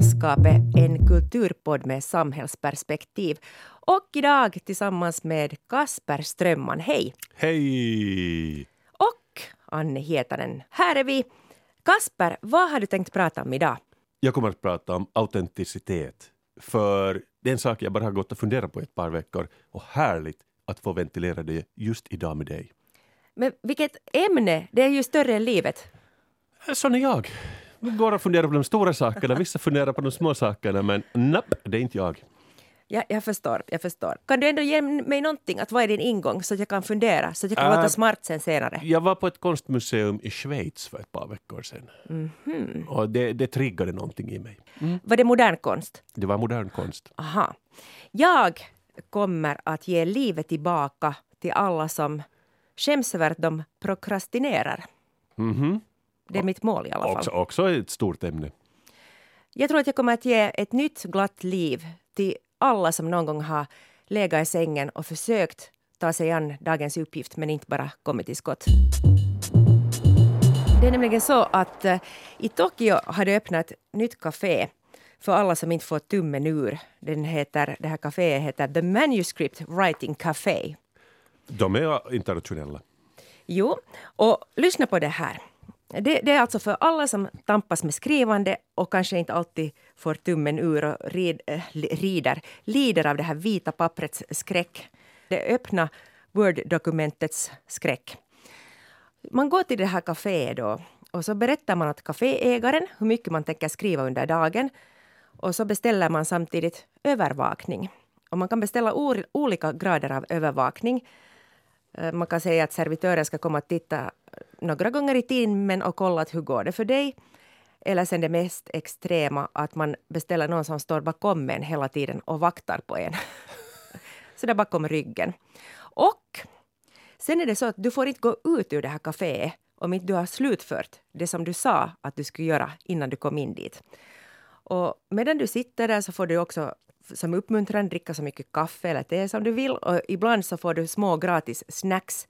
Sällskapet, en kulturpodd med samhällsperspektiv. Och idag tillsammans med Kasper Strömman. Hej! Hej! Och Anne Hietanen. Här är vi. Kasper, vad har du tänkt prata om idag? Jag kommer att prata om autenticitet. För det är en sak jag bara har gått och funderat på ett par veckor. Och härligt att få ventilera det just idag med dig. Men vilket ämne! Det är ju större än livet. Sån är jag. Går och funderar på de stora sakerna, vissa funderar på de små sakerna, men napp, det är inte jag. Ja, jag förstår, jag förstår. Kan du ändå ge mig någonting? Att vad är din ingång? Så att jag kan fundera, så att jag kan Äh, låta smart sen senare. Jag var på ett konstmuseum i Schweiz för ett par veckor sedan. Mhm. Och det, det triggade någonting i mig. Var det modern konst? Det var modern konst. Aha. Jag kommer att ge livet tillbaka till alla som skäms över att de prokrastinerar. Mhm. Det är mitt mål i alla fall. Också, också ett stort ämne. Jag tror att jag kommer att ge ett nytt glatt liv till alla som någon gång har legat i sängen och försökt ta sig an dagens uppgift men inte bara kommit till skott. Det är nämligen så att eh, i Tokyo har det öppnat ett nytt café för alla som inte får tummen ur. Den heter, det här kaféet heter The Manuscript Writing Café. De är internationella. Jo, och lyssna på det här. Det, det är alltså för alla som tampas med skrivande och kanske inte alltid får tummen ur och rid, äh, rider, lider av det här vita papprets skräck. Det öppna Word-dokumentets skräck. Man går till det här kaféet då och så berättar man åt kaféägaren hur mycket man tänker skriva under dagen. Och så beställer man samtidigt övervakning. Och man kan beställa olika grader av övervakning. Eh, man kan säga att servitören ska komma och titta några gånger i timmen och kolla att hur går det för dig. Eller sen det mest extrema, att man beställer någon som står bakom en hela tiden och vaktar på en. så där bakom ryggen. Och sen är det så att du får inte gå ut ur det här kaféet om inte du har slutfört det som du sa att du skulle göra innan du kom in dit. Och medan du sitter där så får du också som uppmuntran dricka så mycket kaffe eller te som du vill. Och ibland så får du små gratis snacks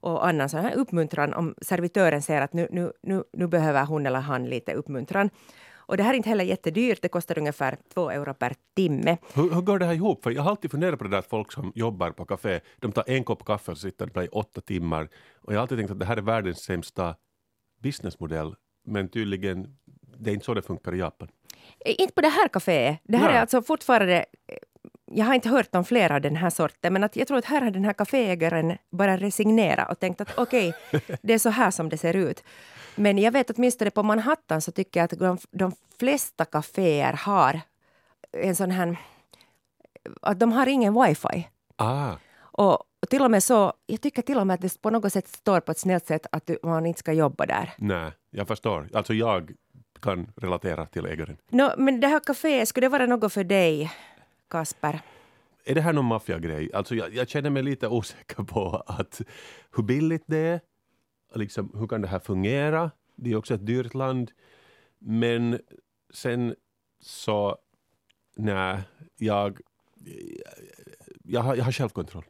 och annan sån här uppmuntran om servitören ser att nu, nu, nu, nu behöver hon eller han lite uppmuntran. Och det här är inte heller jättedyrt, det kostar ungefär två euro per timme. Hur, hur går det här ihop? För jag har alltid funderat på det där att folk som jobbar på café, de tar en kopp kaffe och sitter där i åtta timmar. Och jag har alltid tänkt att det här är världens sämsta businessmodell. Men tydligen, det är inte så det funkar i Japan. Eh, Inte på det här kaféet. Det här Nej. är alltså fortfarande... eh, Jag har inte hört om flera av den här sorten, men att jag tror att här har den här kaféägaren bara resignerat och tänkt att okej, det är så här som det ser ut. Men jag vet åtminstone på Manhattan så tycker jag att de, de flesta kaféer har en sån här... Att de har ingen wifi. Ah, Och till och med så, jag tycker till och med att det på något sätt står på ett snällt sätt att man inte ska jobba där. nej, jag förstår. Alltså jag kan relatera till ägaren. Nå, men det här kaféet, skulle det vara något för dig, Kasper? Är det här någon maffiagrej? Alltså jag, jag känner mig lite osäker på att hur billigt det är. Liksom, hur kan det här fungera? Det är också ett dyrt land. Men sen så, nej, jag, jag, har, jag har självkontroll.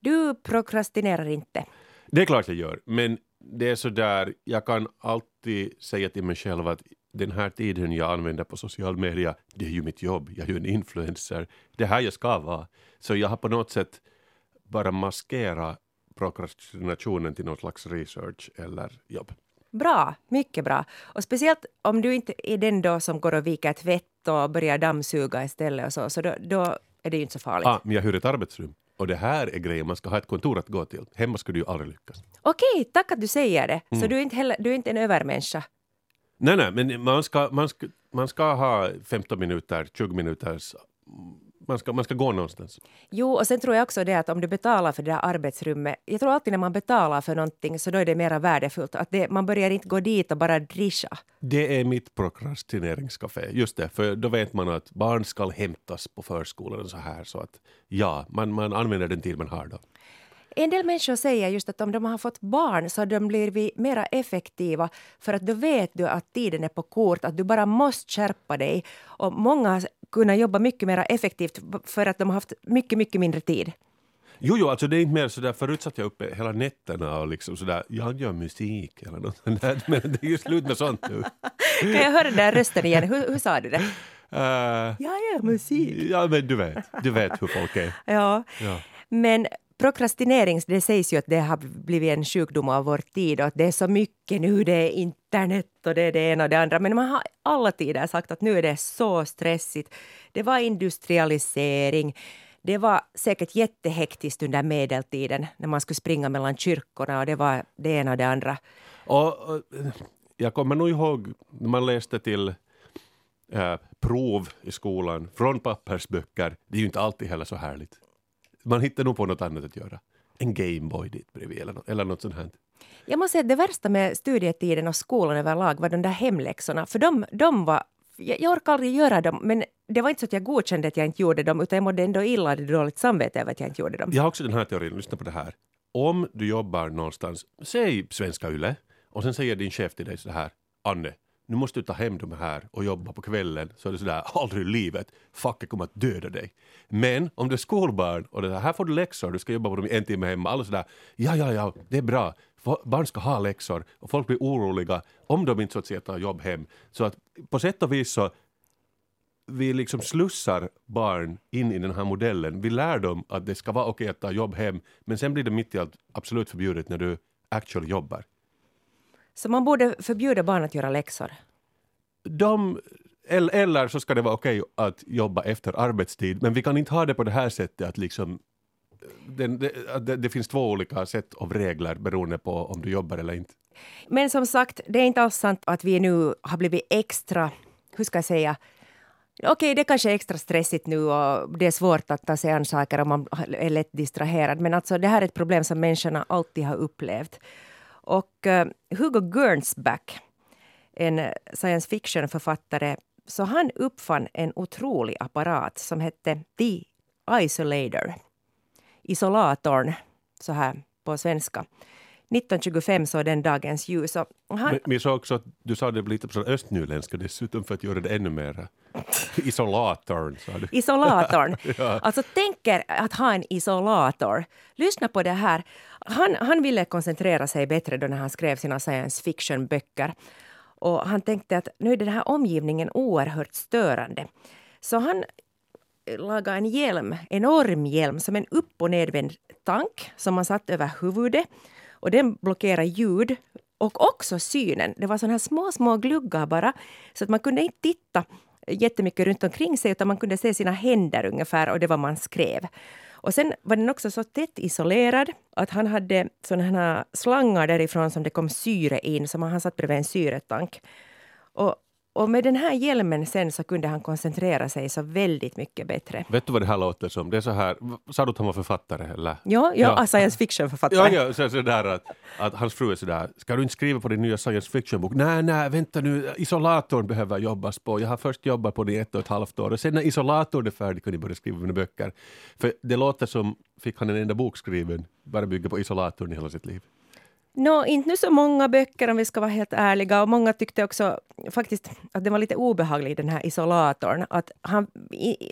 Du prokrastinerar inte. Det är klart jag gör, men det är så där, jag kan alltid säga till mig själv att den här tiden jag använder på social media, det är ju mitt jobb, jag är ju en influencer, det är här jag ska vara. Så jag har på något sätt bara maskera prokrastinationen till någon slags research eller jobb. Bra, mycket bra. Och speciellt om du inte är den då som går och viker tvätt och börjar dammsuga istället och så, så då, då är det ju inte så farligt. Ah, men jag hyr ett arbetsrum. Och det här är grejen, man ska ha ett kontor att gå till. Hemma skulle du ju aldrig lyckas. Okej, tack att du säger det. Mm. Så du är inte, heller, du är inte en övermänniska. Nej, nej, men man ska, man ska, man ska ha 15 minuter, 20 minuters... Man ska, man ska gå någonstans. Jo, och sen tror jag också det att om du betalar för det där arbetsrummet, jag tror alltid när man betalar för någonting så då är det mera värdefullt. Att det, man börjar inte gå dit och bara drischa. Det är mitt prokrastineringscafé. Just det, för då vet man att barn ska hämtas på förskolan och så här. Så att ja, man, man använder den tid man har då. En del människor säger just att om de har fått barn så de blir vi mera effektiva för att då vet du att tiden är på kort, att du bara måste skärpa dig. Och många har kunnat jobba mycket mer effektivt för att de har haft mycket, mycket mindre tid. Jo, jo, alltså det är inte mer sådär, förut satt jag uppe hela nätterna och liksom sådär, jag gör musik eller något sånt där, men det är ju slut med sånt nu. Kan jag höra den där rösten igen? Hur, hur sa du det? Uh, Ja, ja, musik. ja, men du vet, du vet hur folk är. Ja. Ja. Men prokrastinering, det sägs ju att det har blivit en sjukdom av vår tid och att det är så mycket nu, det är internet och det är det ena och det andra. Men man har alla tider sagt att nu är det så stressigt. Det var industrialisering. Det var säkert jättehektiskt under medeltiden när man skulle springa mellan kyrkorna och det var det ena och det andra. Och, jag kommer nog ihåg när man läste till äh, prov i skolan från pappersböcker. Det är ju inte alltid heller så härligt. Man hittar nog på något annat att göra. En Gameboy dit bredvid eller, nå- eller något sånt här. Jag måste säga att det värsta med studietiden och skolan överlag var de där hemläxorna. För de, de var... Jag, jag orkade aldrig göra dem, men det var inte så att jag godkände att jag inte gjorde dem, utan jag mådde ändå illa, hade dåligt samvete över att jag inte gjorde dem. Jag har också den här teorin, lyssna på det här. Om du jobbar någonstans, säg Svenska Yle, och sen säger din chef till dig så här, Anne, nu måste du ta hem de här och jobba på kvällen, så är det sådär, aldrig i livet, facket kommer att döda dig. Men om du är skolbarn och det här, här får du läxor, du ska jobba på dem i en timme hemma, alla sådär, ja, ja, ja, det är bra, barn ska ha läxor och folk blir oroliga om de inte så att säga tar jobb hem. Så att på sätt och vis så vi liksom slussar barn in i den här modellen. Vi lär dem att det ska vara okej att ta jobb hem, men sen blir det mitt i allt absolut förbjudet när du actually jobbar. Så man borde förbjuda barn att göra läxor. De, eller, så ska det vara okej att jobba efter arbetstid, men vi kan inte ha det på det här sättet att liksom den, det, det, det finns två olika sätt av regler beroende på om du jobbar eller inte. Men som sagt, det är inte alls sant att vi nu har blivit extra, hur ska jag säga, Okej, det kanske är extra stressigt nu och det är svårt att ta sig an saker om man är lätt distraherad. Men alltså det här är ett problem som människorna alltid har upplevt. Och eh, Hugo Gernsback, en science fiction-författare, så han uppfann en otrolig apparat som hette The Isolator. Isolatorn, så här på svenska. 1925 såg den dagens ljus. Och han, Men, men jag sa också att du sa det lite på östnyländska dessutom för att göra det ännu mera. Isolatorn sa du. Isolatorn. Ja. Alltså tänk er att ha en isolator. Lyssna på det här. Han, han ville koncentrera sig bättre då när han skrev sina science fiction-böcker. Och han tänkte att nu är den här omgivningen oerhört störande. Så han lagade en hjälm, enorm hjälm, som en upp och nedvänd tank som man satt över huvudet. Och den blockerar ljud och också synen. Det var sådana här små, små gluggar bara, så att man kunde inte titta jättemycket runt omkring sig, utan man kunde se sina händer ungefär och det var man skrev. Och sen var den också så tätt isolerad att han hade sådana här slangar därifrån som det kom syre in, som han satt bredvid en syretank. Och, och med den här hjälmen sen så kunde han koncentrera sig så väldigt mycket bättre. Vet du vad det här låter som? Det är så här, sa du att han var författare eller? Ja, ja, Ja. science fiction-författare. Ja, ja så, så där att, att hans fru är sådär, ska du inte skriva på din nya science fiction-bok? Nej, nej, vänta nu, isolatorn behöver jobbas på. Jag har först jobbat på det i ett och ett halvt år och sen när isolatorn är färdig kan ni börja skriva mina böcker. För det låter som, fick han en enda bok skriven, bara bygga på isolatorn i hela sitt liv. No, inte nu så många böcker om vi ska vara helt ärliga. Och många tyckte också faktiskt att det var lite obehaglig den här isolatorn. Att han,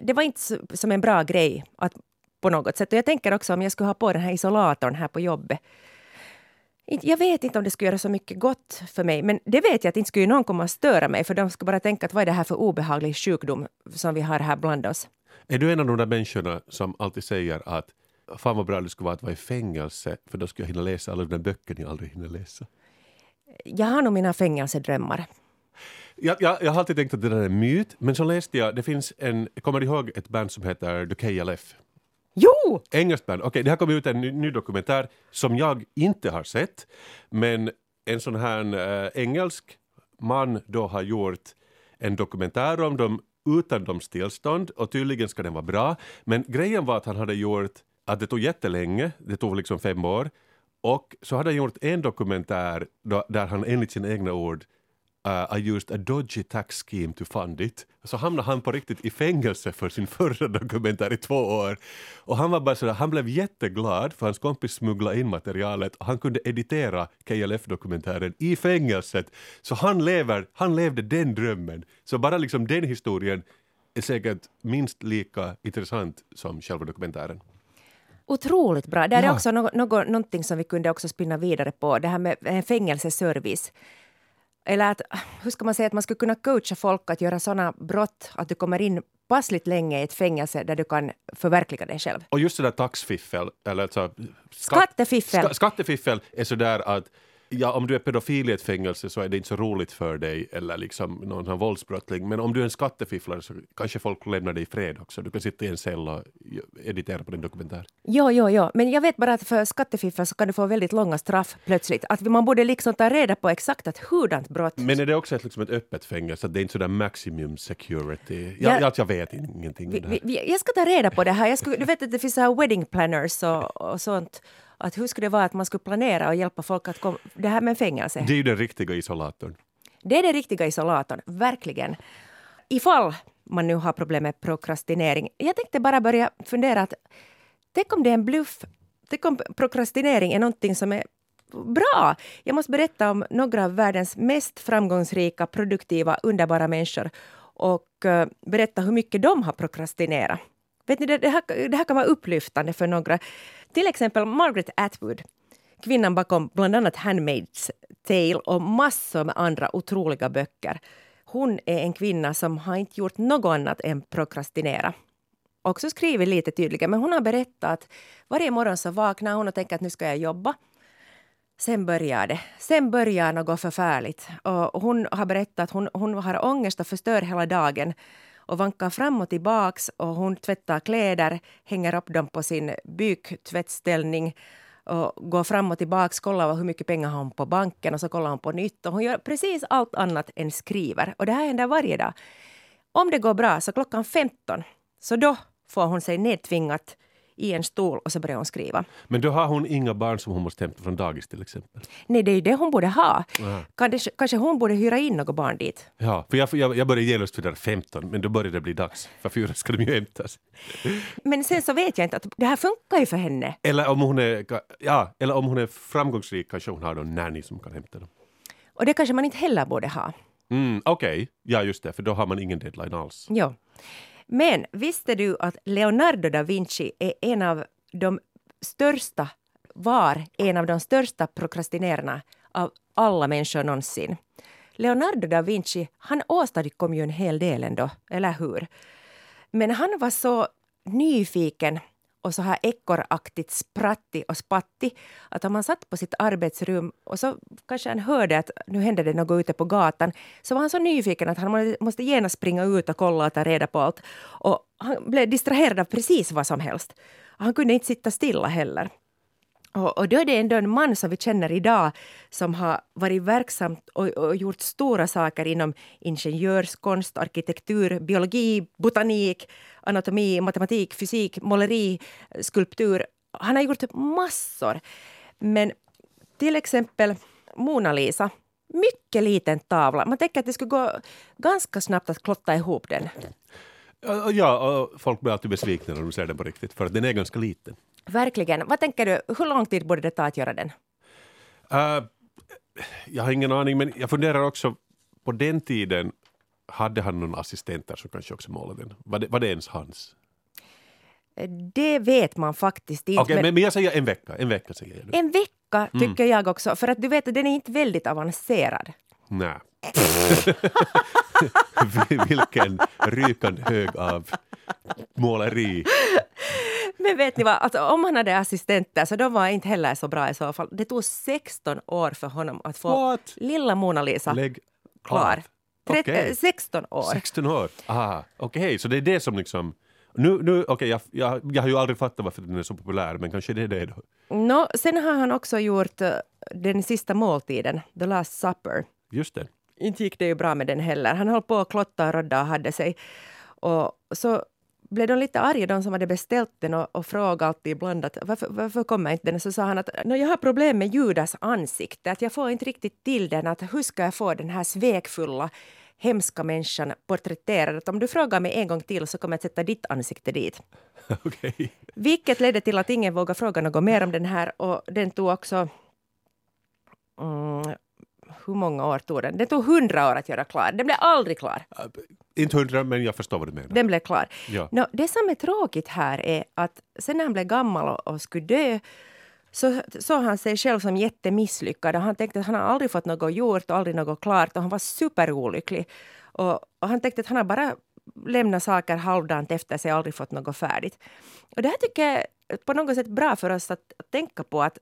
det var inte som en bra grej att, på något sätt. Och jag tänker också om jag skulle ha på den här isolatorn här på jobbet. Jag vet inte om det skulle göra så mycket gott för mig, men det vet jag att inte skulle någon komma att störa mig, för de skulle bara tänka att vad är det här för obehaglig sjukdom som vi har här bland oss. Är du en av de där människorna som alltid säger att fan vad bra det skulle vara att vara i fängelse för då skulle jag hinna läsa alla de där böckerna jag aldrig hinner läsa. Jag har nog mina fängelsedrömmar. Jag, jag, jag har alltid tänkt att det där är en myt, men så läste jag, det finns en, kommer du ihåg ett band som heter The KLF? Jo! Engelskt band. Okej, det har kommit ut en ny, ny dokumentär som jag inte har sett. Men en sån här eh, engelsk man då har gjort en dokumentär om dem utan dems tillstånd och tydligen ska den vara bra. Men grejen var att han hade gjort att det tog jättelänge, det tog liksom fem år. Och så hade han gjort en dokumentär då, där han enligt sina egna ord Uh, I used a dodgy tax scheme to fund it. Så hamnade han på riktigt i fängelse för sin förra dokumentär i två år. Och han var bara sådär, han blev jätteglad för hans kompis smugglade in materialet och han kunde editera KLF-dokumentären i fängelset. Så han, lever, han levde den drömmen. Så bara liksom den historien är säkert minst lika intressant som själva dokumentären. Otroligt bra. Där är Ja. också något, något, någonting som vi kunde också spinna vidare på. Det här med eh, fängelseservice. Eller att, hur ska man säga, att man skulle kunna coacha folk att göra sådana brott att du kommer in passligt länge i ett fängelse där du kan förverkliga dig själv. Och just det där taxfiffel, eller alltså, Skattefiffel. Ska, skattefiffel är sådär att ja, om du är pedofil i ett fängelse så är det inte så roligt för dig eller liksom någon sån våldsbrottsling. Men om du är en skattefifflare så kanske folk lämnar dig i fred också. Du kan sitta i en cell och editera på din dokumentär. Jo, jo, jo. Men jag vet bara att för skattefiffel så kan du få väldigt långa straff plötsligt. Att man borde liksom ta reda på exakt att hurdant brott... Men är det också ett, liksom ett öppet fängelse? Det är inte sådär maximum security? Jag, Ja. jag, jag vet ingenting om det här. Vi, vi, jag ska ta reda på det här. Jag skulle, du vet att det finns så här wedding planners och, och sånt. Att hur skulle det vara att man skulle planera och hjälpa folk att komma... Det här med fängelse. Det är ju den riktiga isolatorn. Det är den riktiga isolatorn, verkligen. Ifall man nu har problem med prokrastinering. Jag tänkte bara börja fundera att tänk om det är en bluff. Tänk om prokrastinering är någonting som är bra. Jag måste berätta om några av världens mest framgångsrika, produktiva, underbara människor och eh, berätta hur mycket de har prokrastinerat. Vet ni, det, här, det här kan vara upplyftande för några. Till exempel Margaret Atwood, kvinnan bakom bland annat Handmaid's Tale och massor med andra otroliga böcker. Hon är en kvinna som har inte gjort något annat än prokrastinera. Också skrivit lite tydligare, men hon har berättat att varje morgon så vaknar hon och tänker att nu ska jag jobba. Sen börjar det. Sen börjar något förfärligt. Och hon har berättat att hon, hon har ångest och förstör hela dagen och vankar fram och tillbaks och hon tvättar kläder, hänger upp dem på sin byktvättställning och går fram och tillbaks, kollar hur mycket pengar har hon på banken och så kollar hon på nytt. Och hon gör precis allt annat än skriver. Och det här händer varje dag. Om det går bra, så klockan 15, så då får hon sig nedtvingat i en stol och så börjar hon skriva. Men då har hon inga barn som hon måste hämta från dagis till exempel. Nej, det är ju det hon borde ha. Ja. Kanske, kanske hon borde hyra in något barn dit. Ja, för jag, jag, jag började genast fundera 15, men då började det bli dags. För fyra ska de ju hämtas. Men sen så vet jag inte att det här funkar ju för henne. Eller om hon är, ja, eller om hon är framgångsrik kanske hon har någon nanny som kan hämta dem. Och det kanske man inte heller borde ha. Mm, Okej, ja just det, för då har man ingen deadline alls. Jo. Men visste du att Leonardo da Vinci är en av de största, var en av de största prokrastinerarna av alla människor någonsin. Leonardo da Vinci, han åstadkom ju en hel del ändå, eller hur? Men han var så nyfiken och så här ekorraktigt sprattig och spattig att om han satt på sitt arbetsrum och så kanske han hörde att nu hände det något ute på gatan så var han så nyfiken att han måste genast springa ut och kolla och ta reda på allt. Och han blev distraherad av precis vad som helst. Han kunde inte sitta stilla heller. Och, och då är det ändå en man som vi känner idag som har varit verksam och, och gjort stora saker inom ingenjörskonst, arkitektur, biologi, botanik, anatomi, matematik, fysik, måleri, skulptur. Han har gjort massor. Men till exempel Mona Lisa, mycket liten tavla. Man tänker att det skulle gå ganska snabbt att klotta ihop den. Ja, och folk blir alltid besvikna när de ser den på riktigt, för att den är ganska liten. Verkligen. Vad tänker du, hur lång tid borde det ta att göra den? Uh, jag har ingen aning, men jag funderar också, på den tiden hade han någon assistenter som kanske också målade den? Var det, var det ens hans? Det vet man faktiskt inte. Okej, men- men, jag säger en vecka. En vecka säger jag nu. En vecka Mm. tycker jag också, för att du vet att den är inte väldigt avancerad. Nej. Vilken rykande hög av måleri. Men vet ni vad, alltså, om han hade assistenter så de var inte heller så bra i så fall. Det tog 16 år för honom att få What? lilla Mona Lisa Lägg klar. av. Trett- Okej. eh, 16 år. 16 år? Okej, så det är det som liksom... Nu, nu, okej, jag, jag, jag har ju aldrig fattat varför den är så populär, men kanske det är det då. Nå, sen har han också gjort eh, den sista måltiden, The Last Supper. Just det. Inte gick det ju bra med den heller. Han höll på att klotta och rodda och hade sig. Och så blev de lite arga, de som hade beställt den och, och frågade alltid ibland att varför, varför kommer inte den? Så sa han att "Nå, jag har problem med Judas ansikte, att jag får inte riktigt till den. Att hur ska jag få den här svekfulla, hemska människan porträtterad? Att om du frågar mig en gång till så kommer jag att sätta ditt ansikte dit. Okej. Vilket ledde till att ingen vågade fråga något mer om den här och den tog också... Mm, hur många år tog den? Den tog hundra år att göra klar. Den blev aldrig klar. Uh, Inte hundra, men jag förstår vad du menar. Den blev klar. Ja. Nå, det som är tråkigt här är att sen när han blev gammal och, och skulle dö så såg han sig själv som jättemisslyckad. Han tänkte att han har aldrig fått något gjort och aldrig något klart och han var superolycklig. Och, och han tänkte att han har bara lämnat saker halvdant efter sig och aldrig fått något färdigt. Och det här tycker jag är på något sätt bra för oss att, att tänka på. Att,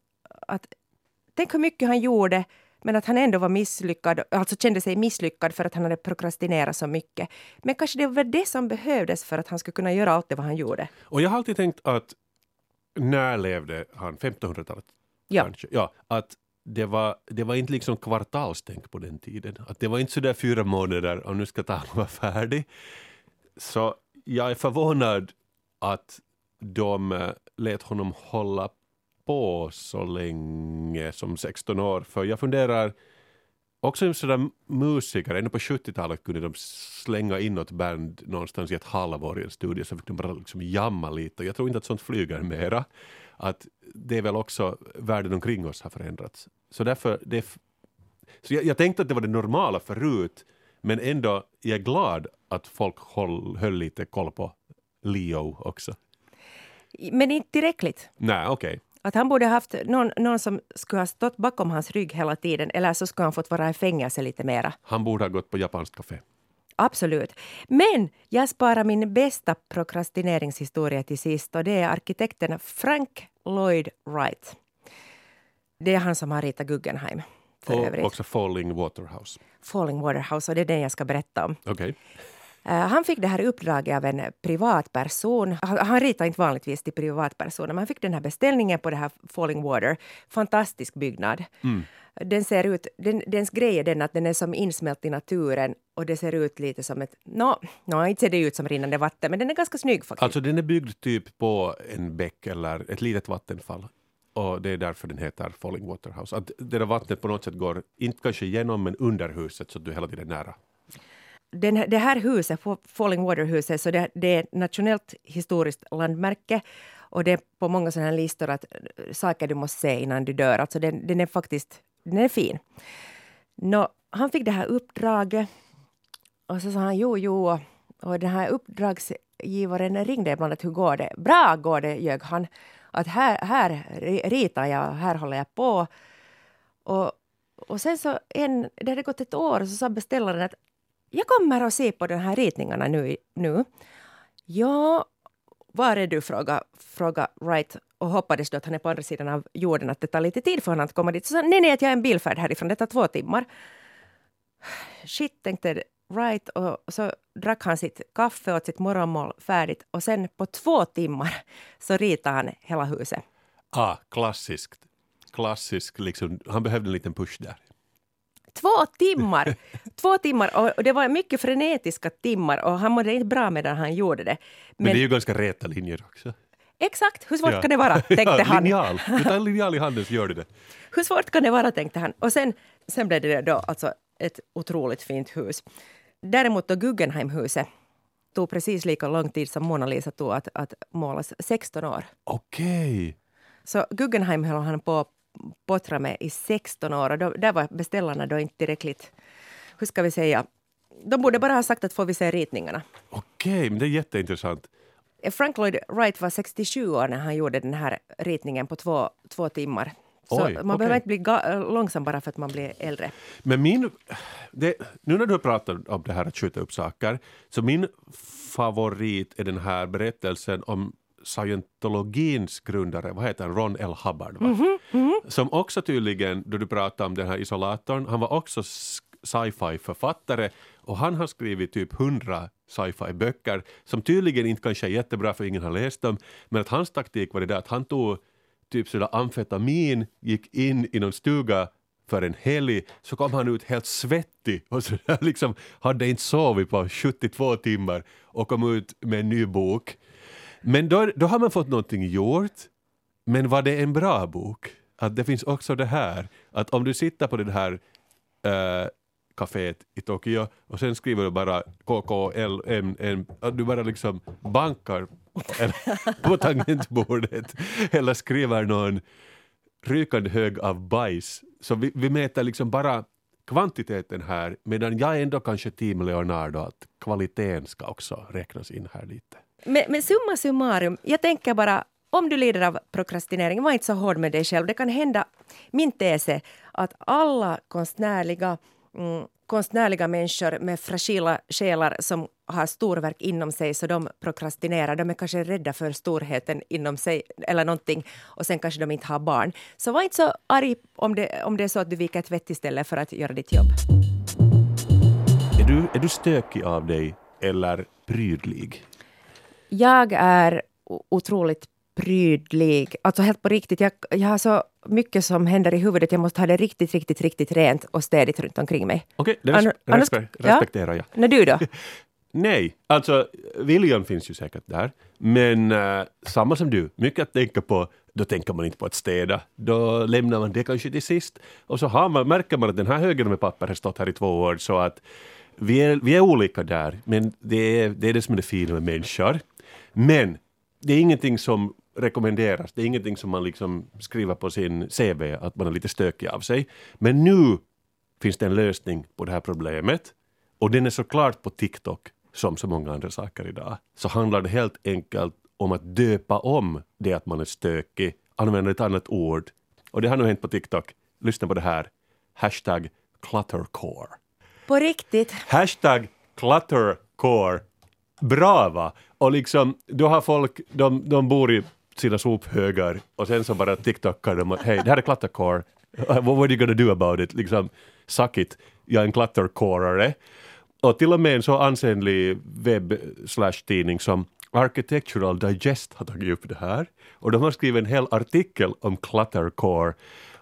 att, tänk hur mycket han gjorde men att han ändå var misslyckad, alltså kände sig misslyckad för att han hade prokrastinerat så mycket. Men kanske det var det som behövdes för att han skulle kunna göra allt det vad han gjorde. Och jag har alltid tänkt att när levde han? 1500-talet? Ja. Kanske. ja. Att det var, det var inte liksom kvartalstänk på den tiden. Att det var inte så där fyra månader och nu ska tavlan vara färdig. Så jag är förvånad att de eh, lät honom hålla på så länge som 16 år. För jag funderar, också sådär musiker, ännu på 70-talet kunde de slänga in något band någonstans i ett halvår i en studio så fick de bara liksom jamma lite. Jag tror inte att sånt flyger mera. Att det är väl också världen omkring oss har förändrats. Så därför, det, så jag, jag tänkte att det var det normala förut, men ändå jag är glad att folk håll, höll lite koll på Leo också. Men inte tillräckligt. Nej, okej. Okay. Att han borde haft någon, någon som skulle ha stått bakom hans rygg hela tiden eller så skulle han fått vara i fängelse lite mera. Han borde ha gått på japanskt café. Absolut. Men jag sparar min bästa prokrastineringshistoria till sist och det är arkitekten Frank Lloyd Wright. Det är han som har ritat Guggenheim. För och övrigt. också Falling Waterhouse. Falling Waterhouse och det är den jag ska berätta om. Okay. Eh, han fick det här uppdraget av en privatperson. Han, han ritar inte vanligtvis till privatpersoner, men han fick den här beställningen på det här Falling Water. Fantastisk byggnad. Mm. Den ser ut, den, dens grej är den att den är som insmält i naturen och det ser ut lite som ett... Nå, no, no, inte ser det ut som rinnande vatten, men den är ganska snygg faktiskt. Alltså den är byggd typ på en bäck eller ett litet vattenfall. Och det är därför den heter Falling Waterhouse. Att det där vattnet på något sätt går, inte kanske genom, men under huset så att du hela tiden är nära den, det här huset, Falling Water-huset, så det, det, är ett nationellt historiskt landmärke. Och det är på många sådana här listor att eh, saker du måste se innan du dör. Alltså den, den är faktiskt den är fin. Nå, han fick det här uppdraget och så sa han jo, jo. Och den här uppdragsgivaren ringde ibland att hur går det? Bra går det, ljög han. Att här, här ritar jag, här håller jag på. Och, och sen så en, det hade gått ett år så sa beställaren att jag kommer att se på de här ritningarna nu. nu. Ja, var är du? fråga, fråga Wright och hoppades då att han är på andra sidan av jorden, att det tar lite tid för honom att komma dit. Så sa nej, nej, att jag är en bilfärd härifrån, det tar två timmar. Shit, tänkte Wright och så drack han sitt kaffe och sitt morgonmål färdigt och sen på två timmar så ritade han hela huset. Ah, klassiskt. Klassisk, liksom. Han behövde en liten push där. Två timmar! Två timmar och det var mycket frenetiska timmar och han mådde inte bra medan han gjorde det. Men, Men det är ju ganska räta linjer också. Exakt, hur svårt ja. kan det vara, tänkte ja, han. Linjal. Du tar en linjal i handen så gör du det. Hur svårt kan det vara, tänkte han. Och sen, sen blev det då alltså ett otroligt fint hus. Däremot då Guggenheimhuset tog precis lika lång tid som Mona Lisa tog att, att målas, 16 år. Okej. Okay. Så Guggenheim höll han på pottra med i 16 år och då, där var beställarna då inte tillräckligt, hur ska vi säga, de borde bara ha sagt att får vi se ritningarna. Okej, men det är jätteintressant. Frank Lloyd Wright var 67 år när han gjorde den här ritningen på två, två timmar. Så Oj, man okay. behöver inte bli långsam bara för att man blir äldre. Men min... Det, nu när du pratar om det här att skjuta upp saker, så min favorit är den här berättelsen om scientologins grundare, vad heter han, Ron L. Hubbard, va? Mm -hmm, mm -hmm. som också tydligen, då du pratade om den här isolatorn, han var också sci-fi författare och han har skrivit typ hundra sci-fi böcker som tydligen inte kanske är jättebra för ingen har läst dem, men att hans taktik var det där att han tog typ sådär amfetamin, gick in i någon stuga för en helg, så kom han ut helt svettig och så liksom hade inte sovit på 72 timmar och kom ut med en ny bok. Men då, då har man fått någonting gjort. Men var det en bra bok? Att det finns också det här, att om du sitter på det här äh, kaféet i Tokyo och sen skriver du bara KKLMN, du bara liksom bankar på tangentbordet eller skriver någon rykande hög av bajs. Så vi, vi mäter liksom bara kvantiteten här medan jag ändå kanske team Leonardo att kvaliteten ska också räknas in här lite. Men, men summa summarum, jag tänker bara om du lider av prokrastinering, var inte så hård med dig själv. Det kan hända, min tes är att alla konstnärliga mm, konstnärliga människor med fragila själar som har storverk inom sig så de prokrastinerar. De är kanske rädda för storheten inom sig eller någonting och sen kanske de inte har barn. Så var inte så arg om det, om det är så att du viker tvätt istället för att göra ditt jobb. Är du, är du stökig av dig eller prydlig? Jag är otroligt prydlig. Alltså helt på riktigt, jag, jag har så mycket som händer i huvudet. Jag måste ha det riktigt, riktigt, riktigt rent och städigt runt omkring mig. Okej, det res Annars- respe- respekterar jag. När du då? Nej, alltså viljan finns ju säkert där. Men eh, samma som du, mycket att tänka på, då tänker man inte på att städa. Då lämnar man det kanske till sist. Och så har man, märker man att den här högen med papper har stått här i två år så att vi är, vi är olika där. Men det är, det är det som är det fina med människor. Men det är ingenting som rekommenderas. Det är ingenting som man liksom skriver på sin CV att man är lite stökig av sig. Men nu finns det en lösning på det här problemet. Och den är såklart på TikTok, som så många andra saker idag. Så handlar det helt enkelt om att döpa om det att man är stökig, använda ett annat ord. Och det har nu hänt på TikTok. Lyssna på det här. Hashtag cluttercore. På riktigt? Hashtag cluttercore. Bra va? Och liksom, då har folk, de, de bor i sina sophögar och sen så bara TikTokar de och hej, det här är klattercore. What, what are you gonna do about it? Liksom, suck it. Jag är en cluttercorare. Och till och med en så ansenlig webb slash tidning som Architectural Digest har tagit upp det här. Och de har skrivit en hel artikel om klattercore.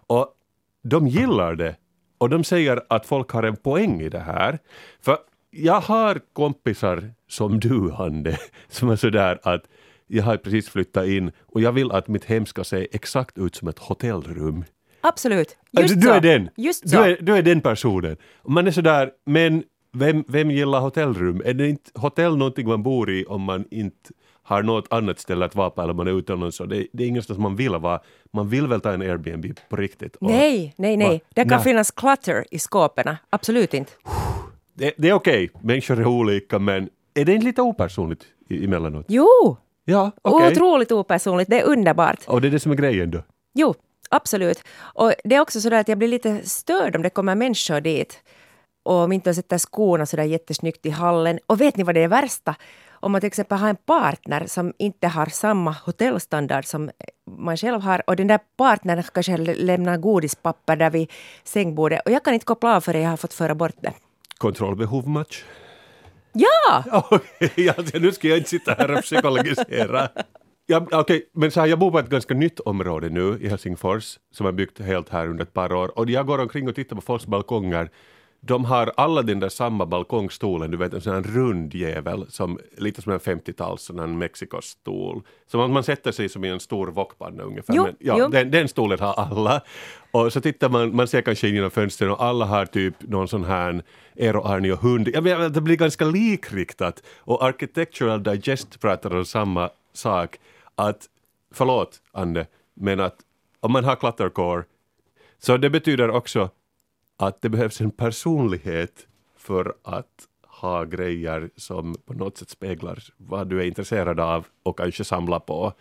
Och de gillar det. Och de säger att folk har en poäng i det här. För jag har kompisar som du, Hande, som är sådär att jag har precis flyttat in och jag vill att mitt hem ska se exakt ut som ett hotellrum. Absolut. du, Just du så. är den. Just du, så. är, du är den personen. Man är sådär, men vem, vem gillar hotellrum? Är det inte hotell någonting man bor i om man inte har något annat ställe att vara på eller man är utomlands? och Det, det är ingenstans man vill vara. Man vill väl ta en Airbnb på riktigt? Och Nej, nej, nej. Va? Det kan Nej. finnas clutter i skåpen. Absolut inte. Det, det är okej, människor är olika men är det inte lite opersonligt i- emellanåt? Jo, Ja, okej. otroligt opersonligt. Det är underbart. Och det är det som är grejen då? Jo, absolut. Och det är också så där att jag blir lite störd om det kommer människor dit och om inte de sätter skorna så där jättesnyggt i hallen. Och vet ni vad det är värsta? Om man till exempel har en partner som inte har samma hotellstandard som man själv har och den där partnern kanske lämnar godispapper där vid sängbordet och jag kan inte koppla av förrän jag har fått föra bort det. Kontrollbehov match? Ja! Okej, alltså, nu ska jag inte sitta här och psykologisera. Ja, Okej, men så här, jag bor på ett ganska nytt område nu i Helsingfors som är byggt helt här under ett par år och jag går omkring och tittar på folks balkonger. De har alla den där samma balkongstolen, du vet en sån här rund jävel, som, lite som en 50-tals sån här Mexikostol. Som att man sätter sig som i en stor wokpanna ungefär. Jo, men, ja. Den, den stolen har alla. Och så tittar man, man ser kanske in genom fönstren och alla har typ någon sån här Eero, Arni och hund. Jag menar, det blir ganska likriktat. Och Architectural Digest pratar om samma sak. Att, förlåt Anne, men att om man har cluttercore så det betyder också att det behövs en personlighet för att ha grejer som på något sätt speglar vad du är intresserad av och kanske samla på.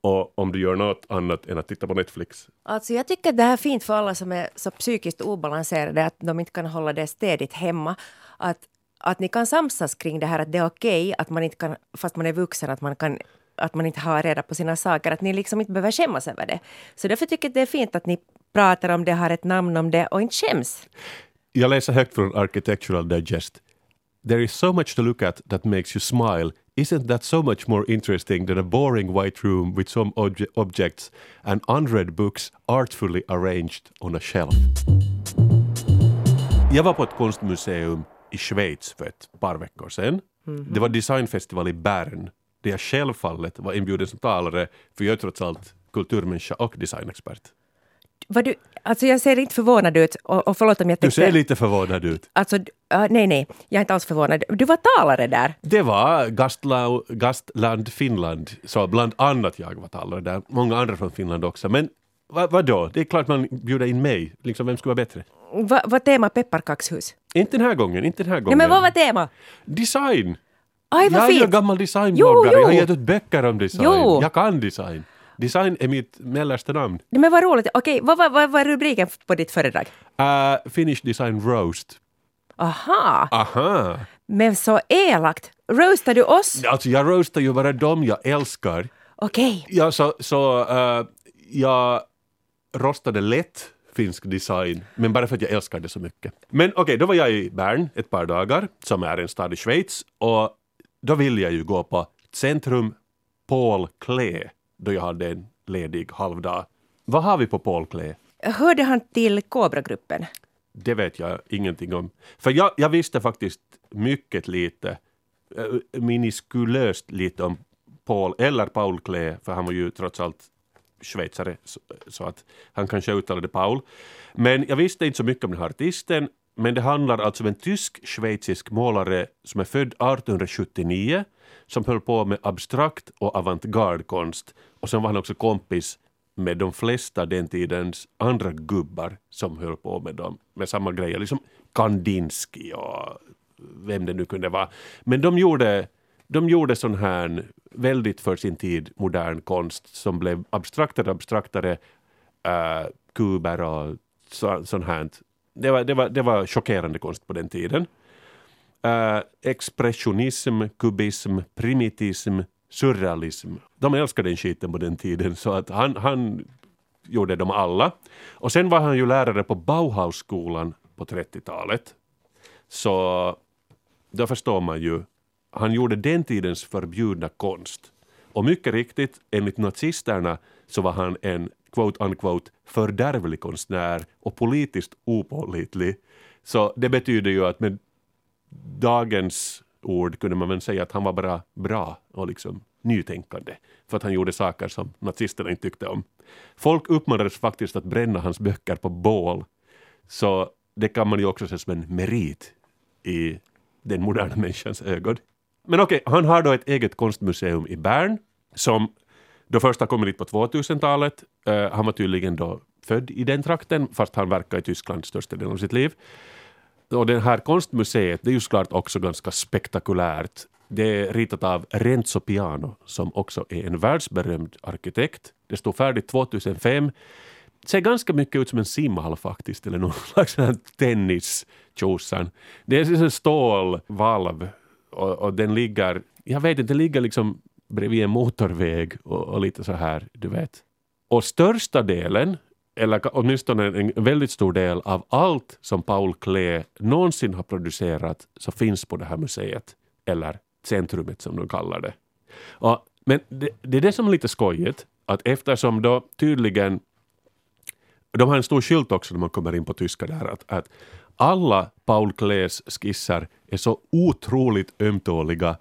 Och om du gör något annat än att titta på Netflix. Alltså jag tycker att det här är fint för alla som är så psykiskt obalanserade att de inte kan hålla det städigt hemma. Att, att ni kan samsas kring det här att det är okej att man inte kan, fast man är vuxen, att man kan att man inte har reda på sina saker, att ni liksom inte behöver skämmas över det. Så därför tycker jag att det är fint att ni pratar om det, har ett namn om det och inte skäms. Jag läser högt från Architectural Digest. There is so much to look at that makes you smile. Isn't that so much more interesting than a boring white room with some obje- objects and unread books artfully arranged on a shelf? Jag var på ett konstmuseum i Schweiz för ett par veckor sedan. Mm -hmm. Det var designfestival i Bern där jag självfallet var inbjuden som talare för jag är trots allt kulturmänniska och designexpert. Vad du, alltså jag ser inte förvånad ut och, och förlåt om jag Du tänkte... ser lite förvånad ut. Alltså, uh, nej, nej, jag är inte alls förvånad. Du var talare där. Det var gastla, Gastland Finland, så bland annat jag var talare där, många andra från Finland också. Men vad, vadå, det är klart man bjuder in mig, liksom vem skulle vara bättre? Va, vad tema pepparkakshus? Inte den här gången, inte den här Ja, gången. men vad var tema? Design! Aj, vad jag fint! gammal designbloggare, Jo, jag har gett ut böcker om design. Jo. Jag kan design. Design är mitt mellersta namn. Nej, Men vad roligt. Okej, vad var vad, vad är rubriken på ditt föredrag? Uh, Finnish Design Roast. Aha, Aha! men så elakt. Roastar du oss? Alltså jag roastar ju bara dem jag älskar. Okej. Ja, så, så uh, jag rostade lätt finsk design, men bara för att jag älskar det så mycket. Men okej, då var jag i Bern ett par dagar, som är en stad i Schweiz, och då ville jag ju gå på Centrum Paul Klee, då jag hade en ledig halvdag. Vad har vi på Paul Klee? Hörde han till Cobra-gruppen? Det vet jag ingenting om. För jag, jag visste faktiskt mycket lite, äh, miniskulöst lite om Paul, eller Paul Klee, för han var ju trots allt schweizare, så, så att han kanske uttalade Paul. Men jag visste inte så mycket om den här artisten, men det handlar alltså om en tysk-schweizisk målare som är född 1879, som höll på med abstrakt och avantgarde-konst. Och sen var han också kompis med de flesta den tidens andra gubbar som höll på med, dem, med samma grejer, liksom Kandinsky och vem det nu kunde vara. Men de gjorde, de gjorde sån här väldigt för sin tid modern konst som blev abstraktare och abstraktare, uh, kuber och så, sånt här. Det var, det, var, det var chockerande konst på den tiden. Uh, expressionism, kubism, primitism, surrealism. De älskade den skiten på den tiden så att han, han gjorde dem alla. Och sen var han ju lärare på Bauhausskolan på 30-talet. Så då förstår man ju, han gjorde den tidens förbjudna konst. Och mycket riktigt, enligt nazisterna så var han en quote unquote fördärvlig konstnär och politiskt opålitlig. Så det betyder ju att med dagens ord kunde man väl säga att han var bara bra och liksom nytänkande för att han gjorde saker som nazisterna inte tyckte om. Folk uppmanades faktiskt att bränna hans böcker på bål. Så det kan man ju också se som en merit i den moderna människans ögon. Men okej, okay, han har då ett eget konstmuseum i Bern som då först kom kommit dit på 2000-talet. Uh, eh, han var tydligen då född i den trakten fast han verkar i Tyskland största delen av sitt liv. Och det här konstmuseet det är ju såklart också ganska spektakulärt. Det är ritat av Renzo Piano som också är en världsberömd arkitekt. Det stod färdigt 2005. Det ser ganska mycket ut som en simhall faktiskt, eller någon slags tennis Det är en stålvalv och, och, den ligger, jag vet inte, den ligger liksom bredvid en motorväg och, och lite så här, du vet. Och största delen eller åtminstone en väldigt stor del av allt som Paul Klee någonsin har producerat så finns på det här museet, eller centrumet som de kallar det. Och, men det, det är det som är lite skojigt, att eftersom då tydligen de har en stor skylt också när man kommer in på tyska där, att, att alla Paul Klees skisser är så otroligt ömtåliga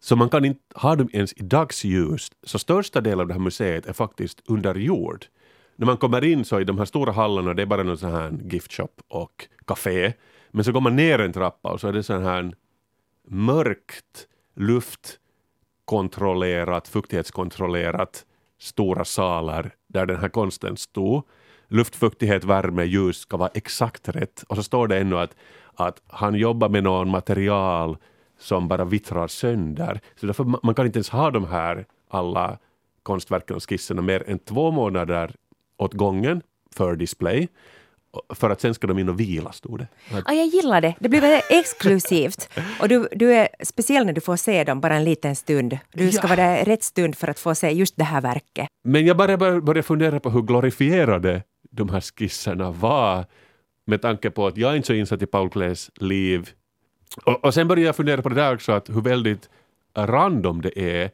så man kan inte ha dem ens i dagsljus. Så största delen av det här museet är faktiskt under jord när man kommer in så i de här stora hallarna det är bara någon sån här giftshop och café. Men så går man ner en trappa och så är det sån här mörkt, luftkontrollerat, fuktighetskontrollerat stora salar där den här konsten stod. Luftfuktighet, värme, ljus ska vara exakt rätt. Och så står det ännu att, att han jobbar med någon material som bara vittrar sönder. Så därför man kan inte ens ha de här alla konstverken och skisserna mer än två månader åt gången för display. För att sen ska de in och vila, stod det. Ja, jag gillar det. Det blir väldigt exklusivt. Och du, du är speciell när du får se dem bara en liten stund. Du ska ja. vara där rätt stund för att få se just det här verket. Men jag bara började fundera på hur glorifierade de här skisserna var med tanke på att jag är inte så insatt i Paul Klees liv. Och, och sen började jag fundera på det där också, att hur väldigt random det är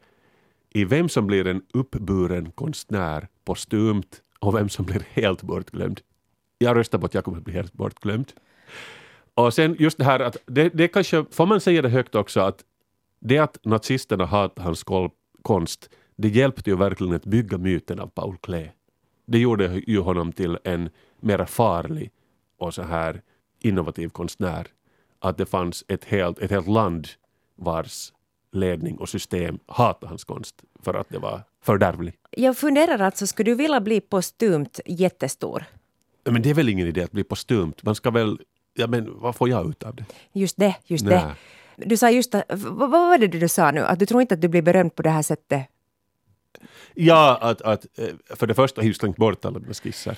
i vem som blir en uppburen konstnär postumt och vem som blir helt bortglömd. Jag röstar på att jag kommer att bli helt bortglömd. Och sen just det här att det, det kanske, får man säga det högt också att det att nazisterna hatade hans konst, det hjälpte ju verkligen att bygga myten av Paul Klee. Det gjorde ju honom till en mer farlig och så här innovativ konstnär. Att det fanns ett helt, ett helt land vars ledning och system hatade hans konst för att det var fördärvlig. Jag funderar alltså, skulle du vilja bli postumt jättestor? Men det är väl ingen idé att bli postumt. Man ska väl, ja men vad får jag ut av det? Just det, just Nä. det. Du sa just, vad var det du sa nu? Att du tror inte att du blir berömd på det här sättet? Ja, att, att eh, för det första har jag slängt bort alla mina skisser.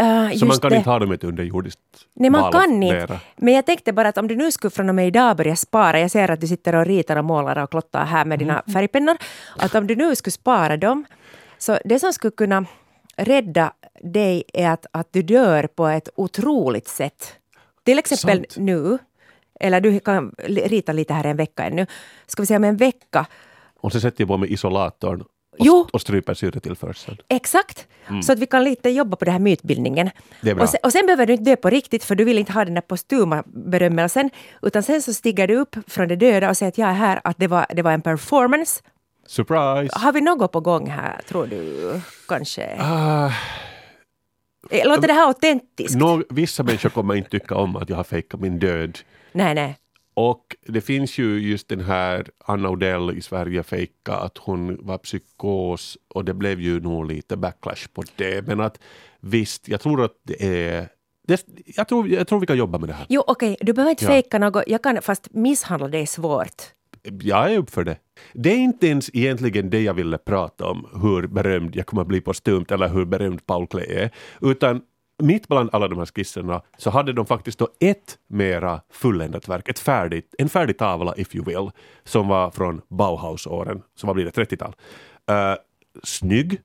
Uh, Så man kan det. inte ha dem i ett underjordiskt Nej, man kan inte. Men jag tänkte bara att om du nu skulle från och med idag börja spara, jag ser att du sitter och ritar och målar och klottar här med dina färgpennor, att om du nu skulle spara dem, så det som skulle kunna rädda dig är att, att du dör på ett otroligt sätt. Till exempel Sant. nu, eller du kan rita lite här en vecka ännu, ska vi säga om en vecka, Och så sätter jag på mig isolatorn och, Jo. och stryper syretillförseln. Exakt! Så att vi kan lite jobba på den här mytbildningen. Och, sen, och sen behöver du inte dö på riktigt för du vill inte ha den där postuma berömmelsen. Utan sen så stiger du upp från det döda och säger att jag är här, att det var, det var en performance. Surprise! Har vi något på gång här, tror du? Kanske? Eh, Låter det här autentiskt? nå, vissa människor kommer inte tycka om att jag har fejkat min död. Nej, nej. Och det finns ju just den här Anna Odell i Sverige fejka att hon var psykos och det blev ju nog lite backlash på det. Men att visst, jag tror att det är... Det, jag, tror, jag tror vi kan jobba med det här. Jo, okej, du behöver inte Ja. fejka något. Jag kan, fast misshandla det är svårt. Jag är upp för det. Det är inte ens egentligen det jag ville prata om, hur berömd jag kommer att bli postumt eller hur berömd Paul Klee är. Utan mitt bland alla de här skisserna så hade de faktiskt då ett mera fulländat verk, ett färdigt, en färdig tavla if you will, som var från Bauhaus-åren, som vad blir det, 30-tal. Uh, snygg,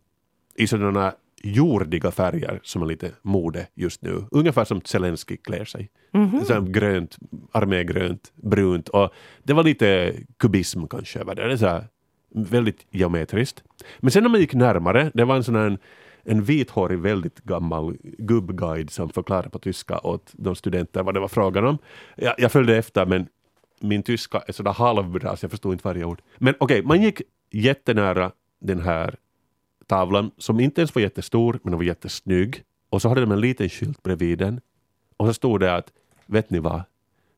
i sådana jordiga färger som är lite mode just nu. Ungefär som Zelensky klär sig. Mm grönt, armégrönt, brunt och det var lite kubism kanske över det. det är så väldigt geometriskt. Men sen när man gick närmare, det var en sån här en, vithårig, väldigt gammal gubbguide som förklarade på tyska åt de studenter vad det var frågan om. Jag, jag följde efter men min tyska är sådär halvbra så jag förstod inte varje ord. Men okej, man gick jättenära den här tavlan som inte ens var jättestor men den var jättesnygg. Och så hade de en liten skylt bredvid den. Och så stod det att, vet ni vad?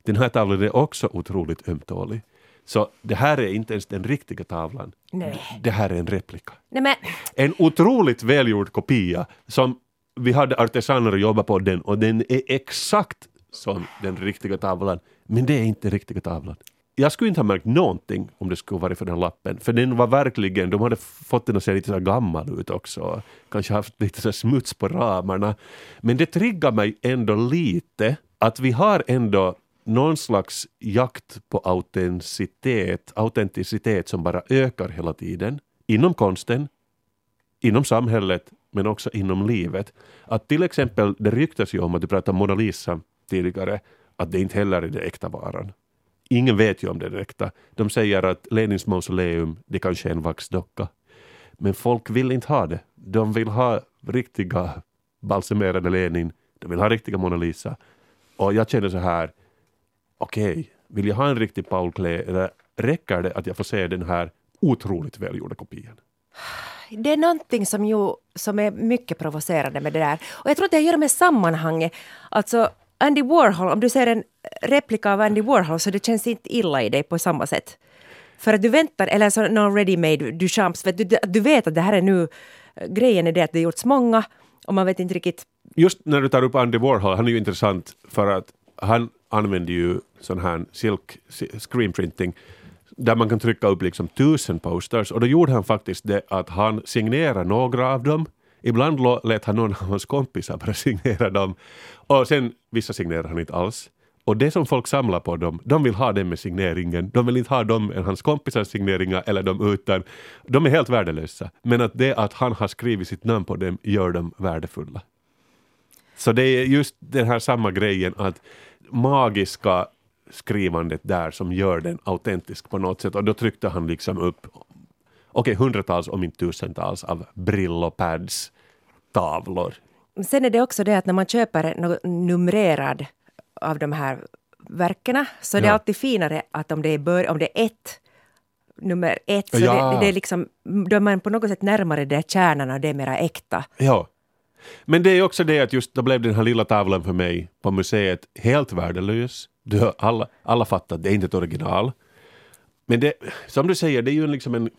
Den här tavlan är också otroligt ömtålig. Så det här är inte ens den riktiga tavlan. Nej. Det här är en replika. Nej, men En otroligt välgjord kopia som vi hade artesaner att jobba på den och den är exakt som den riktiga tavlan. Men det är inte den riktiga tavlan. Jag skulle inte ha märkt någonting om det skulle varit för den lappen. För den var verkligen, de hade fått den att se lite så gammal ut också. Kanske haft lite så smuts på ramarna. Men det triggar mig ändå lite att vi har ändå någon slags jakt på autenticitet, autenticitet som bara ökar hela tiden. Inom konsten, inom samhället men också inom livet. Att till exempel, det ryktas ju om att du pratade om Mona Lisa tidigare, att det inte heller är den äkta varan. Ingen vet ju om det är den äkta. De säger att Lenins mausoleum, det kanske är en vaxdocka. Men folk vill inte ha det. De vill ha riktiga balsamerade Lenin, de vill ha riktiga Mona Lisa. Och jag känner så här, okej, vill jag ha en riktig Paul Klee eller räcker det att jag får se den här otroligt välgjorda kopian? det är någonting som, ju, som är mycket provocerande med det där. Och jag tror att det göra med sammanhanget. Alltså, Andy Warhol, om du ser en replika av Andy Warhol så det känns inte illa i dig på samma sätt. För att du väntar, eller så någon ready-made Duchamps, vet du, du vet att det här är nu, grejen är det att det gjorts många och man vet inte riktigt Just när du tar upp Andy Warhol, han är ju intressant för att han använder ju sån här silk screen printing där man kan trycka upp liksom tusen posters och då gjorde han faktiskt det att han signerade några av dem. Ibland lät han någon av hans kompisar bara signera dem och sen vissa signerade han inte alls. Och det som folk samlar på dem, de vill ha den med signeringen. De vill inte ha dem med hans kompisars signeringar eller de utan. De är helt värdelösa. Men att det att han har skrivit sitt namn på dem gör dem värdefulla. Så det är just den här samma grejen att magiska skrivandet där som gör den autentisk på något sätt och då tryckte han liksom upp okej hundratals om inte tusentals av Brillo-pads tavlor. Sen är det också det att när man köper något numrerad av de här verkena så är det Ja. alltid finare att om det är, bör, om det är ett, nummer ett, så Ja. det, det är liksom, då är man på något sätt närmare där kärnan och det är mera äkta. Ja. Men det är också det att just då blev den här lilla tavlan för mig på museet helt värdelös. Du, alla, alla fattar att det är inte ett original. Men det, som du säger, det är ju en liksom en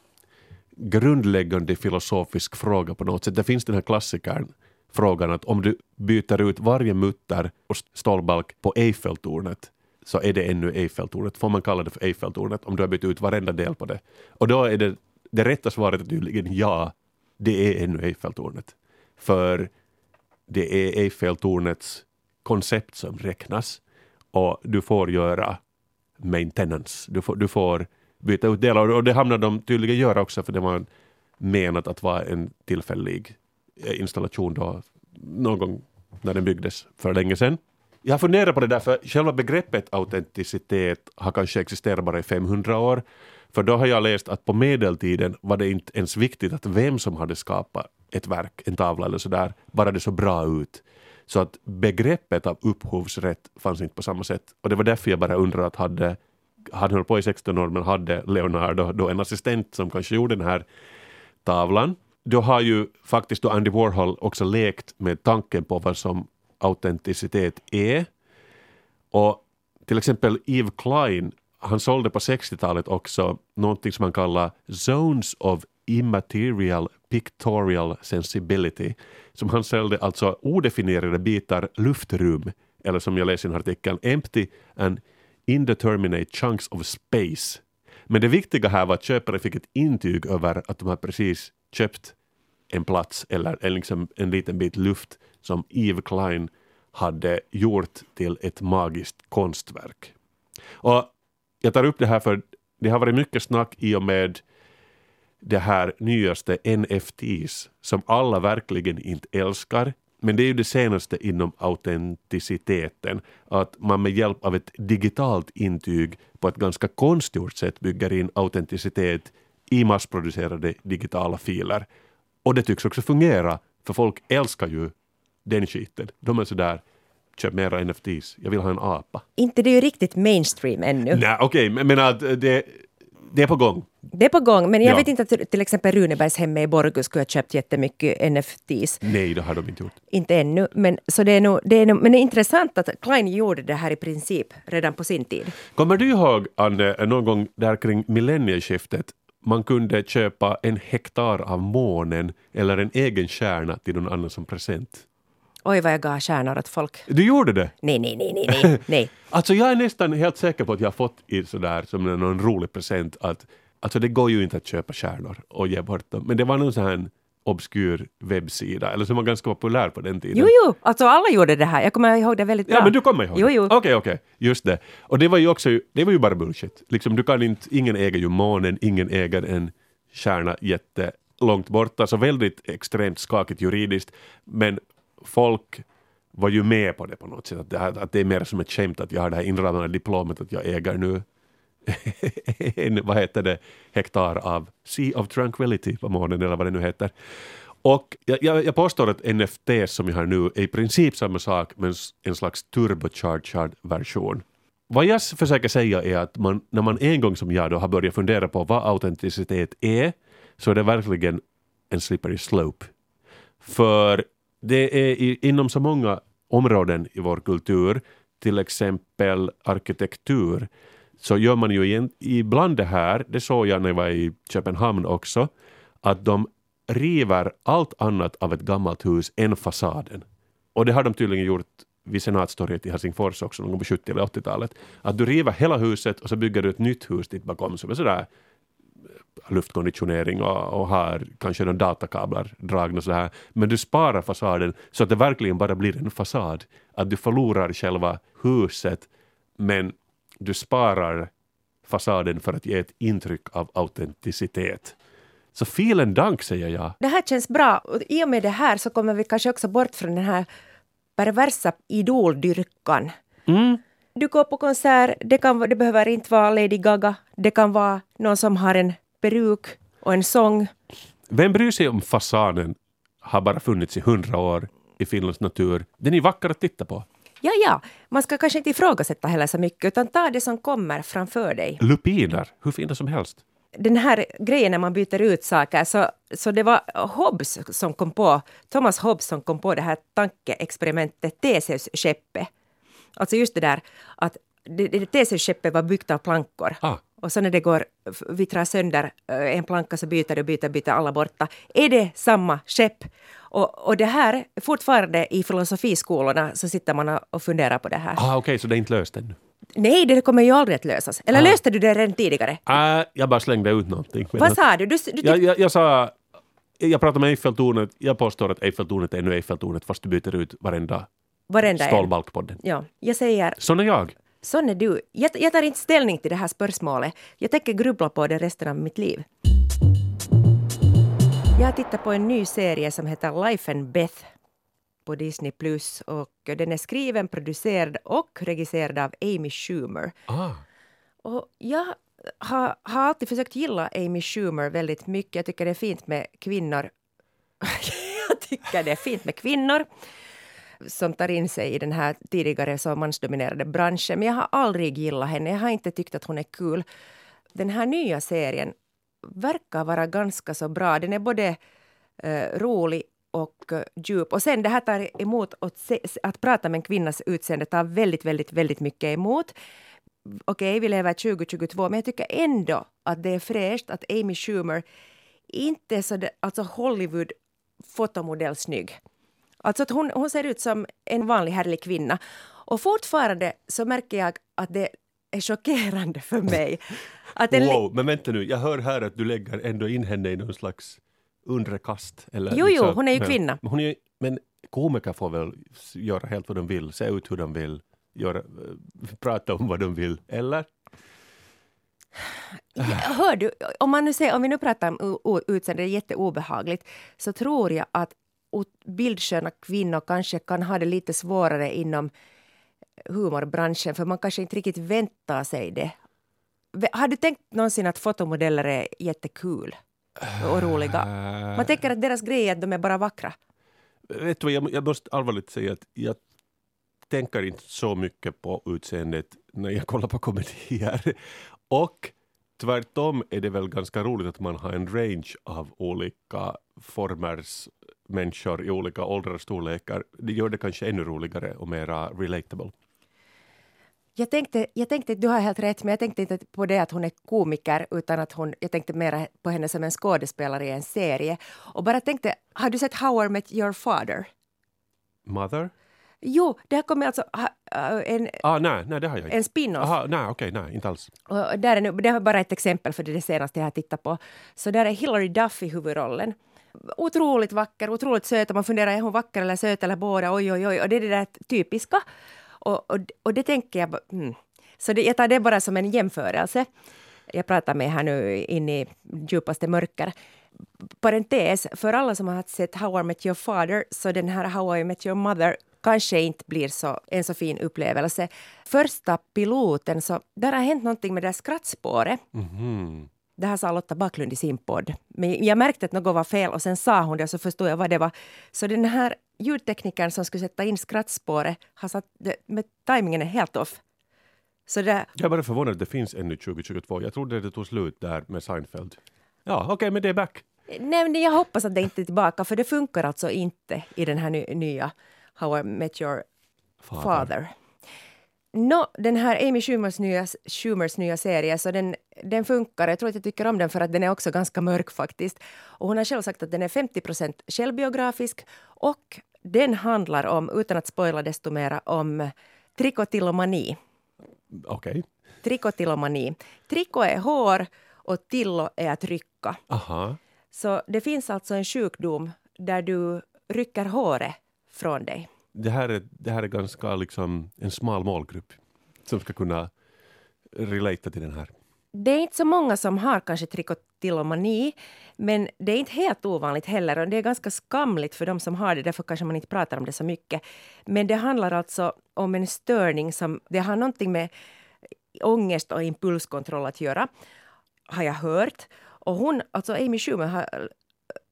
grundläggande filosofisk fråga på något sätt. Det finns den här klassikern, frågan att om du byter ut varje mutter och stålbalk på Eiffeltornet så är det ännu Eiffeltornet. Får man kalla det för Eiffeltornet om du har bytt ut varenda del på det? Och då är det, det rätta svaret är tydligen ja. det är ännu Eiffeltornet. För det är Eiffeltornets koncept som räknas och du får göra maintenance. Du får, du får byta ut delar och det hamnar de tydligen göra också för det var menat att vara en tillfällig eh, installation då någon gång när den byggdes för länge sedan. Jag har funderat på det där, för själva begreppet autenticitet har kanske existerat bara i 500 år. För då har jag läst att på medeltiden var det inte ens viktigt att vem som hade skapat ett verk, en tavla eller sådär, bara det såg bra ut. Så att begreppet av upphovsrätt fanns inte på samma sätt. Och det var därför jag bara undrar att hade, han höll på i 16 år men hade Leonardo då en assistent som kanske gjorde den här tavlan. Då har ju faktiskt då Andy Warhol också lekt med tanken på vad som autenticitet är. Och till exempel Eve Klein, han sålde på 60-talet också någonting som han kallar Zones of Immaterial Pictorial Sensibility. Som han sålde alltså odefinierade bitar luftrum, eller som jag läser i artikeln, Empty and Indeterminate Chunks of Space. Men det viktiga här var att köparen fick ett intyg över att de har precis köpt en plats eller en, liksom en liten bit luft som Eve Klein hade gjort till ett magiskt konstverk. Och jag tar upp det här för det har varit mycket snack i och med det här nyaste NFTs som alla verkligen inte älskar. Men det är ju det senaste inom autenticiteten. Att man med hjälp av ett digitalt intyg på ett ganska konstgjort sätt bygger in autenticitet i massproducerade digitala filer. Och det tycks också fungera, för folk älskar ju den skiten. De är sådär, köp mera NFTs, jag vill ha en apa. Inte det är ju riktigt mainstream ännu. Nej, okej, okay, men att det, det är på gång. Det är på gång, men jag ja. vet inte att till exempel Runebergs hem i Borgå skulle ha köpt jättemycket NFTs. Nej, det har de inte gjort. Inte ännu, men, så det är nog, det är nog, men det är intressant att Klein gjorde det här i princip redan på sin tid. Kommer du ihåg, Anne, någon gång där kring millennieskiftet man kunde köpa en hektar av månen eller en egen kärna till någon annan som present. Oj, vad jag gav stjärnor åt folk. Du gjorde det? Nej, nej, nej, nej. nej. alltså jag är nästan helt säker på att jag har fått i sådär som någon rolig present att alltså det går ju inte att köpa stjärnor och ge bort dem. Men det var någon sån här obskyr webbsida, eller som var ganska populär på den tiden. Jo, jo, alltså alla gjorde det här. Jag kommer ihåg det väldigt bra. Ja, men du kommer ihåg jo, jo. Okej, okay, okej, okay. just det. Och det var ju också, det var ju bara bullshit. Liksom, du kan inte, ingen äger ju månen, ingen äger en stjärna jättelångt borta, så väldigt extremt skakigt juridiskt. Men folk var ju med på det på något sätt, att det, här, att det är mer som ett skämt att jag har det här inramade diplomet att jag äger nu en, vad heter det, hektar av Sea of Tranquility på månen eller vad det nu heter. Och jag, jag, jag påstår att NFT som jag har nu är i princip samma sak men en slags turbocharged version. Vad jag försöker säga är att man, när man en gång som jag då har börjat fundera på vad autenticitet är så är det verkligen en slippery slope. För det är i, inom så många områden i vår kultur, till exempel arkitektur, så gör man ju igen, ibland det här, det såg jag när jag var i Köpenhamn också, att de river allt annat av ett gammalt hus än fasaden. Och det har de tydligen gjort vid Senatstorget i Helsingfors också någon gång på 70 eller 80-talet. Att du river hela huset och så bygger du ett nytt hus dit bakom som är sådär luftkonditionering och, och har kanske några datakablar dragna så här. Men du sparar fasaden så att det verkligen bara blir en fasad. Att du förlorar själva huset men du sparar fasaden för att ge ett intryck av autenticitet. Så filen dank säger jag. Det här känns bra. I och med det här så kommer vi kanske också bort från den här perversa idoldyrkan. Mm. Du går på konsert, det, kan, det behöver inte vara Lady Gaga. Det kan vara någon som har en peruk och en sång. Vem bryr sig om fasaden har bara funnits i hundra år i Finlands natur. Den är vacker att titta på. Ja, ja, man ska kanske inte ifrågasätta heller så mycket, utan ta det som kommer framför dig. Lupiner, hur fina som helst. Den här grejen när man byter ut saker, så, så det var Hobbes som kom på, Thomas Hobbes som kom på det här tankeexperimentet Theseus-skeppet. Alltså just det där att Theseus-skeppet var byggt av plankor. Ah. Och så när det går, vittrar sönder eh, en planka så byter det, byter, byter alla borta. Är det samma skepp? Och, och det här, fortfarande i filosofiskolorna så sitter man och funderar på det här. Ah, Okej, okay, så det är inte löst ännu? Nej, det kommer ju aldrig att lösas. Eller ah. löste du det redan tidigare? Uh, jag bara slängde ut någonting. Vad sa du? du, du jag, jag, jag sa jag pratar om Eiffeltornet. Jag påstår att Eiffeltornet är ännu Eiffeltornet fast du byter ut varenda, Varenda en. stålbalk på den. Ja, jag säger, Sån är jag. sån är du. Jag, jag tar inte ställning till det här spörsmålet. Jag tänker grubbla på det resten av mitt liv. Jag har tittat på en ny serie som heter Life and Beth på Disney+. Plus och Den är skriven, producerad och regisserad av Amy Schumer. Ah. Och jag har, har alltid försökt gilla Amy Schumer väldigt mycket. Jag tycker det är fint med kvinnor. jag tycker det är fint med kvinnor som tar in sig i den här tidigare så mansdominerade branschen. Men jag har aldrig gillat henne. Jag har inte tyckt att hon är kul. Den här nya serien verkar vara ganska så bra. Den är både eh, rolig och eh, djup. Och sen det här tar emot att, se, att prata med en kvinnas utseende tar väldigt, väldigt, väldigt mycket emot. Okej, vi lever 2022, men jag tycker ändå att det är fräscht att Amy Schumer inte är så alltså Hollywood fotomodell snygg. Alltså att hon, hon ser ut som en vanlig härlig kvinna. Och fortfarande så märker jag att det är chockerande för mig. Att en, Wow, men vänta nu, jag hör här att du lägger ändå in henne i någon slags undre kast. Eller Jo, jo, liksom- hon är ju men- kvinna. Men, hon är, men komiker får väl göra helt vad de vill, se ut hur de vill, göra, eh, prata om vad de vill, eller? Ja, Hör du, om, man nu säger, om vi nu pratar om utseende, det är jätteobehagligt, så tror jag att bildsköna kvinnor kanske kan ha det lite svårare inom humorbranschen, för man kanske inte riktigt väntar sig det. Har du tänkt någonsin att fotomodeller är jättekul och roliga? Man tänker att deras grej är att de är bara vackra. Vet du vad, jag, jag måste allvarligt säga att jag tänker inte så mycket på utseendet när jag kollar på komedier. Och tvärtom är det väl ganska roligt att man har en range av olika formers människor i olika åldrar och storlekar. Det gör det kanske ännu roligare och mera relatable. Jag tänkte, jag tänkte, du har helt rätt, men jag tänkte inte på det att hon är komiker, utan att hon, jag tänkte mer på henne som en skådespelare i en serie. Och bara tänkte, har du sett How I Met Your Father? Mother? Jo, det har kommit alltså äh, en, Ah, nej, nej, det har jag inte. en spin-off. Aha, nej, okej, nej, inte alls. Och där är nu, det är bara ett exempel för det, det senaste jag har tittat på. Så där är Hilary Duff i huvudrollen. Otroligt vacker, otroligt söt och man funderar, är hon vacker eller söt eller båda? Oj, oj, oj. Och det är det där typiska. Och, och, och det tänker jag... Mm. Så det, jag tar det bara som en jämförelse. Jag pratar med här nu in i djupaste mörker. Parentes, för alla som har sett How I Met Your Father, så den här How I Met Your Mother kanske inte blir så, en så fin upplevelse. Första piloten, så där har hänt någonting med det där skrattspåret. Mhm. Det här sa Lotta Backlund i sin podd. Men jag märkte att något var fel och sen sa hon det och så förstod jag vad det var. Så den här ljudteknikern som skulle sätta in skrattspåret har satt det, med tajmingen är helt off. Så det, Jag är bara förvånad att det finns ännu 2022. Jag trodde det tog slut där med Seinfeld. Ja, okej, men det är back. nej, men jag hoppas att det inte är tillbaka för det funkar alltså inte i den här ny, nya How I Met Your Father. Father. Nå, den här Amy Schumers nya, Schumers nya serie, så den, den funkar. Jag tror att jag tycker om den för att den är också ganska mörk faktiskt. Och hon har själv sagt att den är 50% självbiografisk och den handlar om, utan att spoila desto mera, om trikotillomani. Okej. Trikotillomani. Triko är hår och tillo är att rycka. Aha. Så det finns alltså en sjukdom där du rycker håret från dig. Det här är, det här är ganska liksom en smal målgrupp som ska kunna relatera till den här. Det är inte så många som har kanske trikotillomani, men det är inte helt ovanligt heller. Och det är ganska skamligt för de som har det, därför kanske man inte pratar om det så mycket. Men det handlar alltså om en störning som det har någonting med ångest och impulskontroll att göra, har jag hört. Och hon, alltså Amy Schumer, har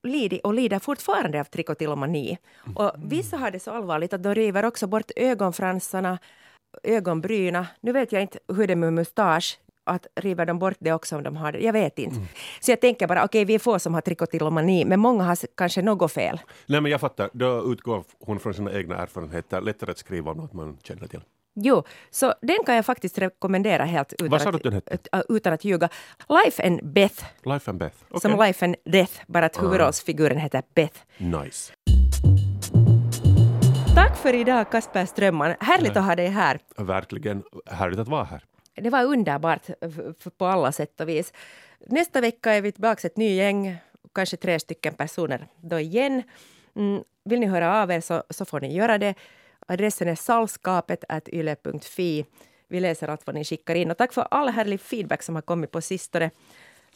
lidit och lider fortfarande av trikotillomani. Och vissa har det så allvarligt att de river också bort ögonfransarna, ögonbryna. Nu vet jag inte hur det är med mustasch, att river de bort det också om de har det? Jag vet inte. Så jag tänker bara, okej, vi är få som har trikotillomani, men många har kanske något fel. Nej, men jag fattar. Då utgår hon från sina egna erfarenheter. Lättare att skriva om något man känner till. Jo, så den kan jag faktiskt rekommendera helt utan, Vad sa att, du att ut- utan att ljuga. Life and Beth, Life and Beth. Okej. som Life and Death, bara att huvudrollsfiguren heter Beth. Nice. Tack för idag, Kasper Strömman. Härligt att ha dig här. Verkligen härligt att vara här. Det var underbart f- på alla sätt och vis. Nästa vecka är vi tillbaka ett ny gäng. kanske tre stycken personer då igen. Mm, vill ni höra av er så, så får ni göra det. Adressen är salskapet yle.fi. Vi läser allt vad ni skickar in. Och tack för all härlig feedback som har kommit på sistone.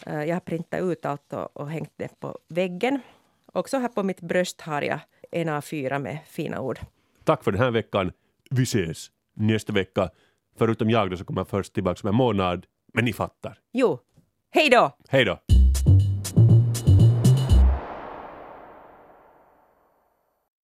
Eh, jag har printat ut allt och, och hängt det på väggen. Också här på mitt bröst har jag en A4 med fina ord. Tack för den här veckan. Vi ses nästa vecka. Förutom jag då så kommer jag först tillbaka om en månad. Men ni fattar. Jo, hej då! Hej då!